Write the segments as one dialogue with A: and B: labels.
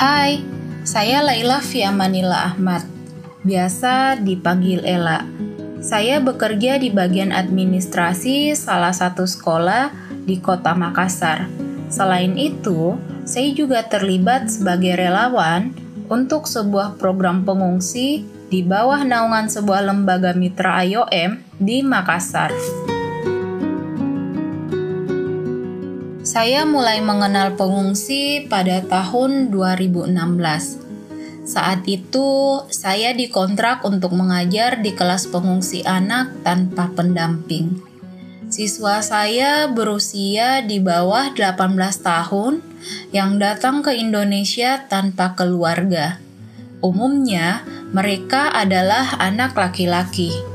A: Hai, saya Laila Fiamanila Ahmad, biasa dipanggil Ella. Saya bekerja di bagian administrasi salah satu sekolah di kota Makassar. Selain itu, saya juga terlibat sebagai relawan untuk sebuah program pengungsi di bawah naungan sebuah lembaga mitra IOM di Makassar. Saya mulai mengenal pengungsi pada tahun 2016 saat itu, saya dikontrak untuk mengajar di kelas pengungsi anak tanpa pendamping. Siswa saya berusia di bawah 18 tahun yang datang ke Indonesia tanpa keluarga. Umumnya, mereka adalah anak laki-laki.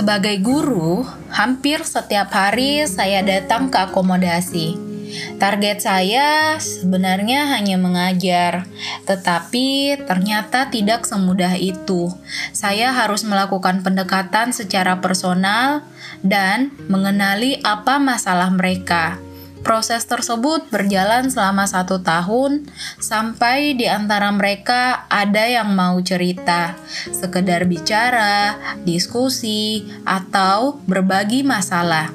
A: Sebagai guru, hampir setiap hari saya datang ke akomodasi. Target saya sebenarnya hanya mengajar, tetapi ternyata tidak semudah itu. Saya harus melakukan pendekatan secara personal dan mengenali apa masalah mereka. Proses tersebut berjalan selama satu tahun, sampai di antara mereka ada yang mau cerita, sekedar bicara, diskusi, atau berbagi masalah.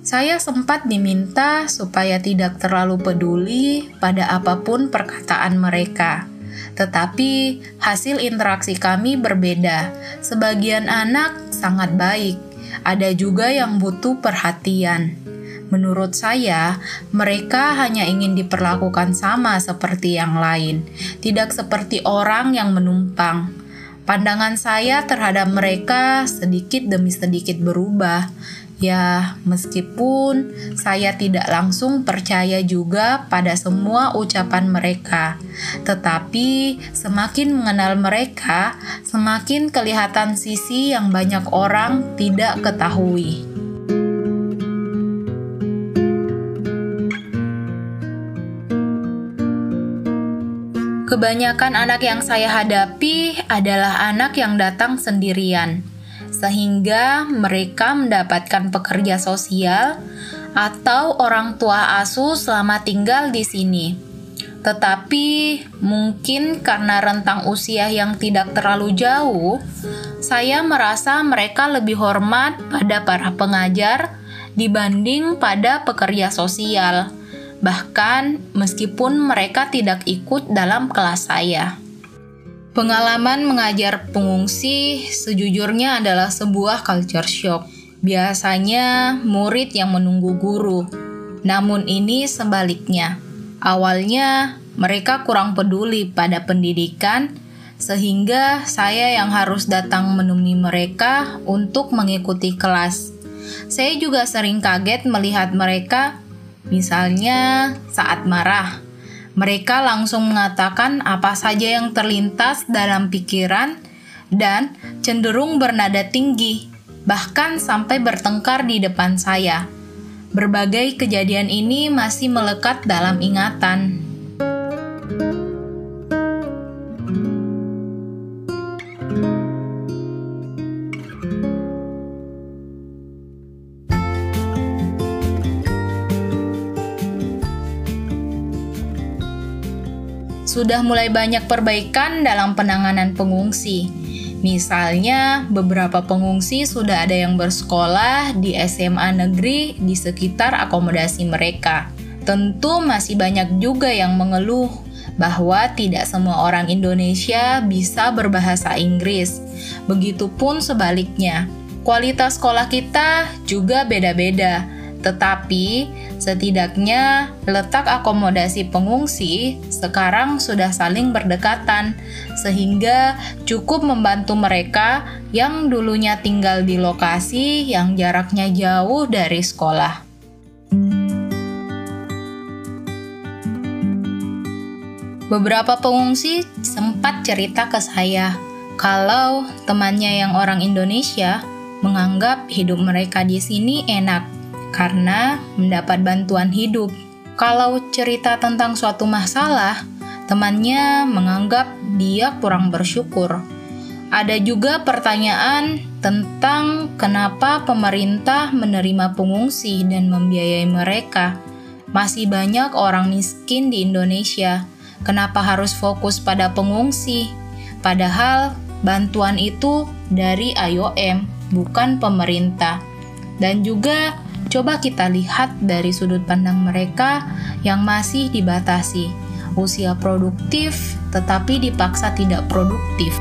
A: Saya sempat diminta supaya tidak terlalu peduli pada apa pun perkataan mereka. Tetapi hasil interaksi kami berbeda. Sebagian anak sangat baik, ada juga yang butuh perhatian. Menurut saya, mereka hanya ingin diperlakukan sama seperti yang lain, tidak seperti orang yang menumpang. Pandangan saya terhadap mereka sedikit demi sedikit berubah. Ya, meskipun saya tidak langsung percaya juga pada semua ucapan mereka, tetapi semakin mengenal mereka, semakin kelihatan sisi yang banyak orang tidak ketahui. Kebanyakan anak yang saya hadapi adalah anak yang datang sendirian, sehingga mereka mendapatkan pekerja sosial atau orang tua asuh selama tinggal di sini. Tetapi mungkin karena rentang usia yang tidak terlalu jauh, saya merasa mereka lebih hormat pada para pengajar dibanding pada pekerja sosial bahkan meskipun mereka tidak ikut dalam kelas saya. Pengalaman mengajar pengungsi sejujurnya adalah sebuah culture shock. Biasanya murid yang menunggu guru, namun ini sebaliknya. Awalnya mereka kurang peduli pada pendidikan, sehingga saya yang harus datang menemui mereka untuk mengikuti kelas. Saya juga sering kaget melihat mereka Misalnya, saat marah, mereka langsung mengatakan apa saja yang terlintas dalam pikiran dan cenderung bernada tinggi, bahkan sampai bertengkar di depan saya. Berbagai kejadian ini masih melekat dalam ingatan. Sudah mulai banyak perbaikan dalam penanganan pengungsi. Misalnya, beberapa pengungsi sudah ada yang bersekolah di SMA negeri di sekitar akomodasi mereka. Tentu masih banyak juga yang mengeluh bahwa tidak semua orang Indonesia bisa berbahasa Inggris. Begitupun sebaliknya, kualitas sekolah kita juga beda-beda tetapi setidaknya letak akomodasi pengungsi sekarang sudah saling berdekatan, sehingga cukup membantu mereka yang dulunya tinggal di lokasi yang jaraknya jauh dari sekolah. Beberapa pengungsi sempat cerita ke saya kalau temannya yang orang Indonesia menganggap hidup mereka di sini enak karena mendapat bantuan hidup. Kalau cerita tentang suatu masalah, temannya menganggap dia kurang bersyukur. Ada juga pertanyaan tentang kenapa pemerintah menerima pengungsi dan membiayai mereka. Masih banyak orang miskin di Indonesia. Kenapa harus fokus pada pengungsi? Padahal bantuan itu dari IOM, bukan pemerintah. Dan juga coba kita lihat dari sudut pandang mereka yang masih dibatasi. Usia produktif tetapi dipaksa tidak produktif.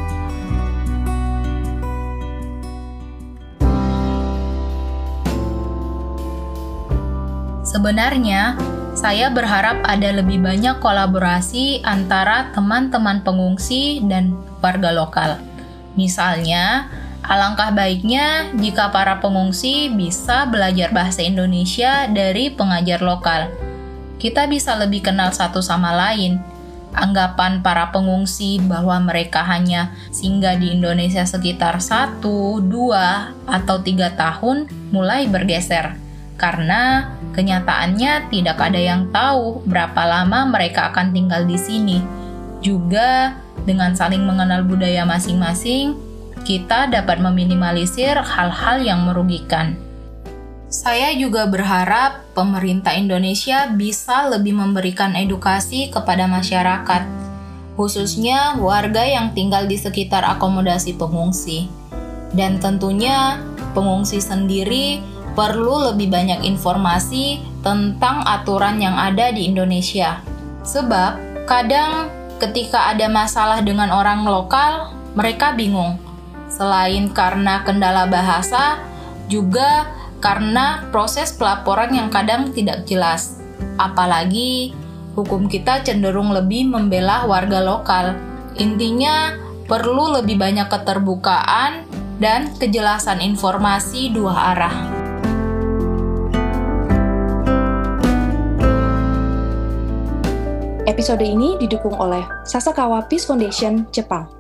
A: Sebenarnya, saya berharap ada lebih banyak kolaborasi antara teman-teman pengungsi dan warga lokal. Misalnya, alangkah baiknya jika para pengungsi bisa belajar bahasa Indonesia dari pengajar lokal. Kita bisa lebih kenal satu sama lain. Anggapan para pengungsi bahwa mereka hanya singgah di Indonesia sekitar 1, 2, atau 3 tahun mulai bergeser karena kenyataannya tidak ada yang tahu berapa lama mereka akan tinggal di sini. Juga dengan saling mengenal budaya masing-masing, kita dapat meminimalisir hal-hal yang merugikan. Saya juga berharap pemerintah Indonesia bisa lebih memberikan edukasi kepada masyarakat, khususnya warga yang tinggal di sekitar akomodasi pengungsi. Dan tentunya pengungsi sendiri perlu lebih banyak informasi tentang aturan yang ada di Indonesia. Sebab kadang ketika ada masalah dengan orang lokal, mereka bingung. Selain karena kendala bahasa, juga karena proses pelaporan yang kadang tidak jelas. Apalagi hukum kita cenderung lebih membela warga lokal. Intinya, perlu lebih banyak keterbukaan dan kejelasan informasi dua arah.
B: Episode ini didukung oleh Sasakawa Peace Foundation, Jepang.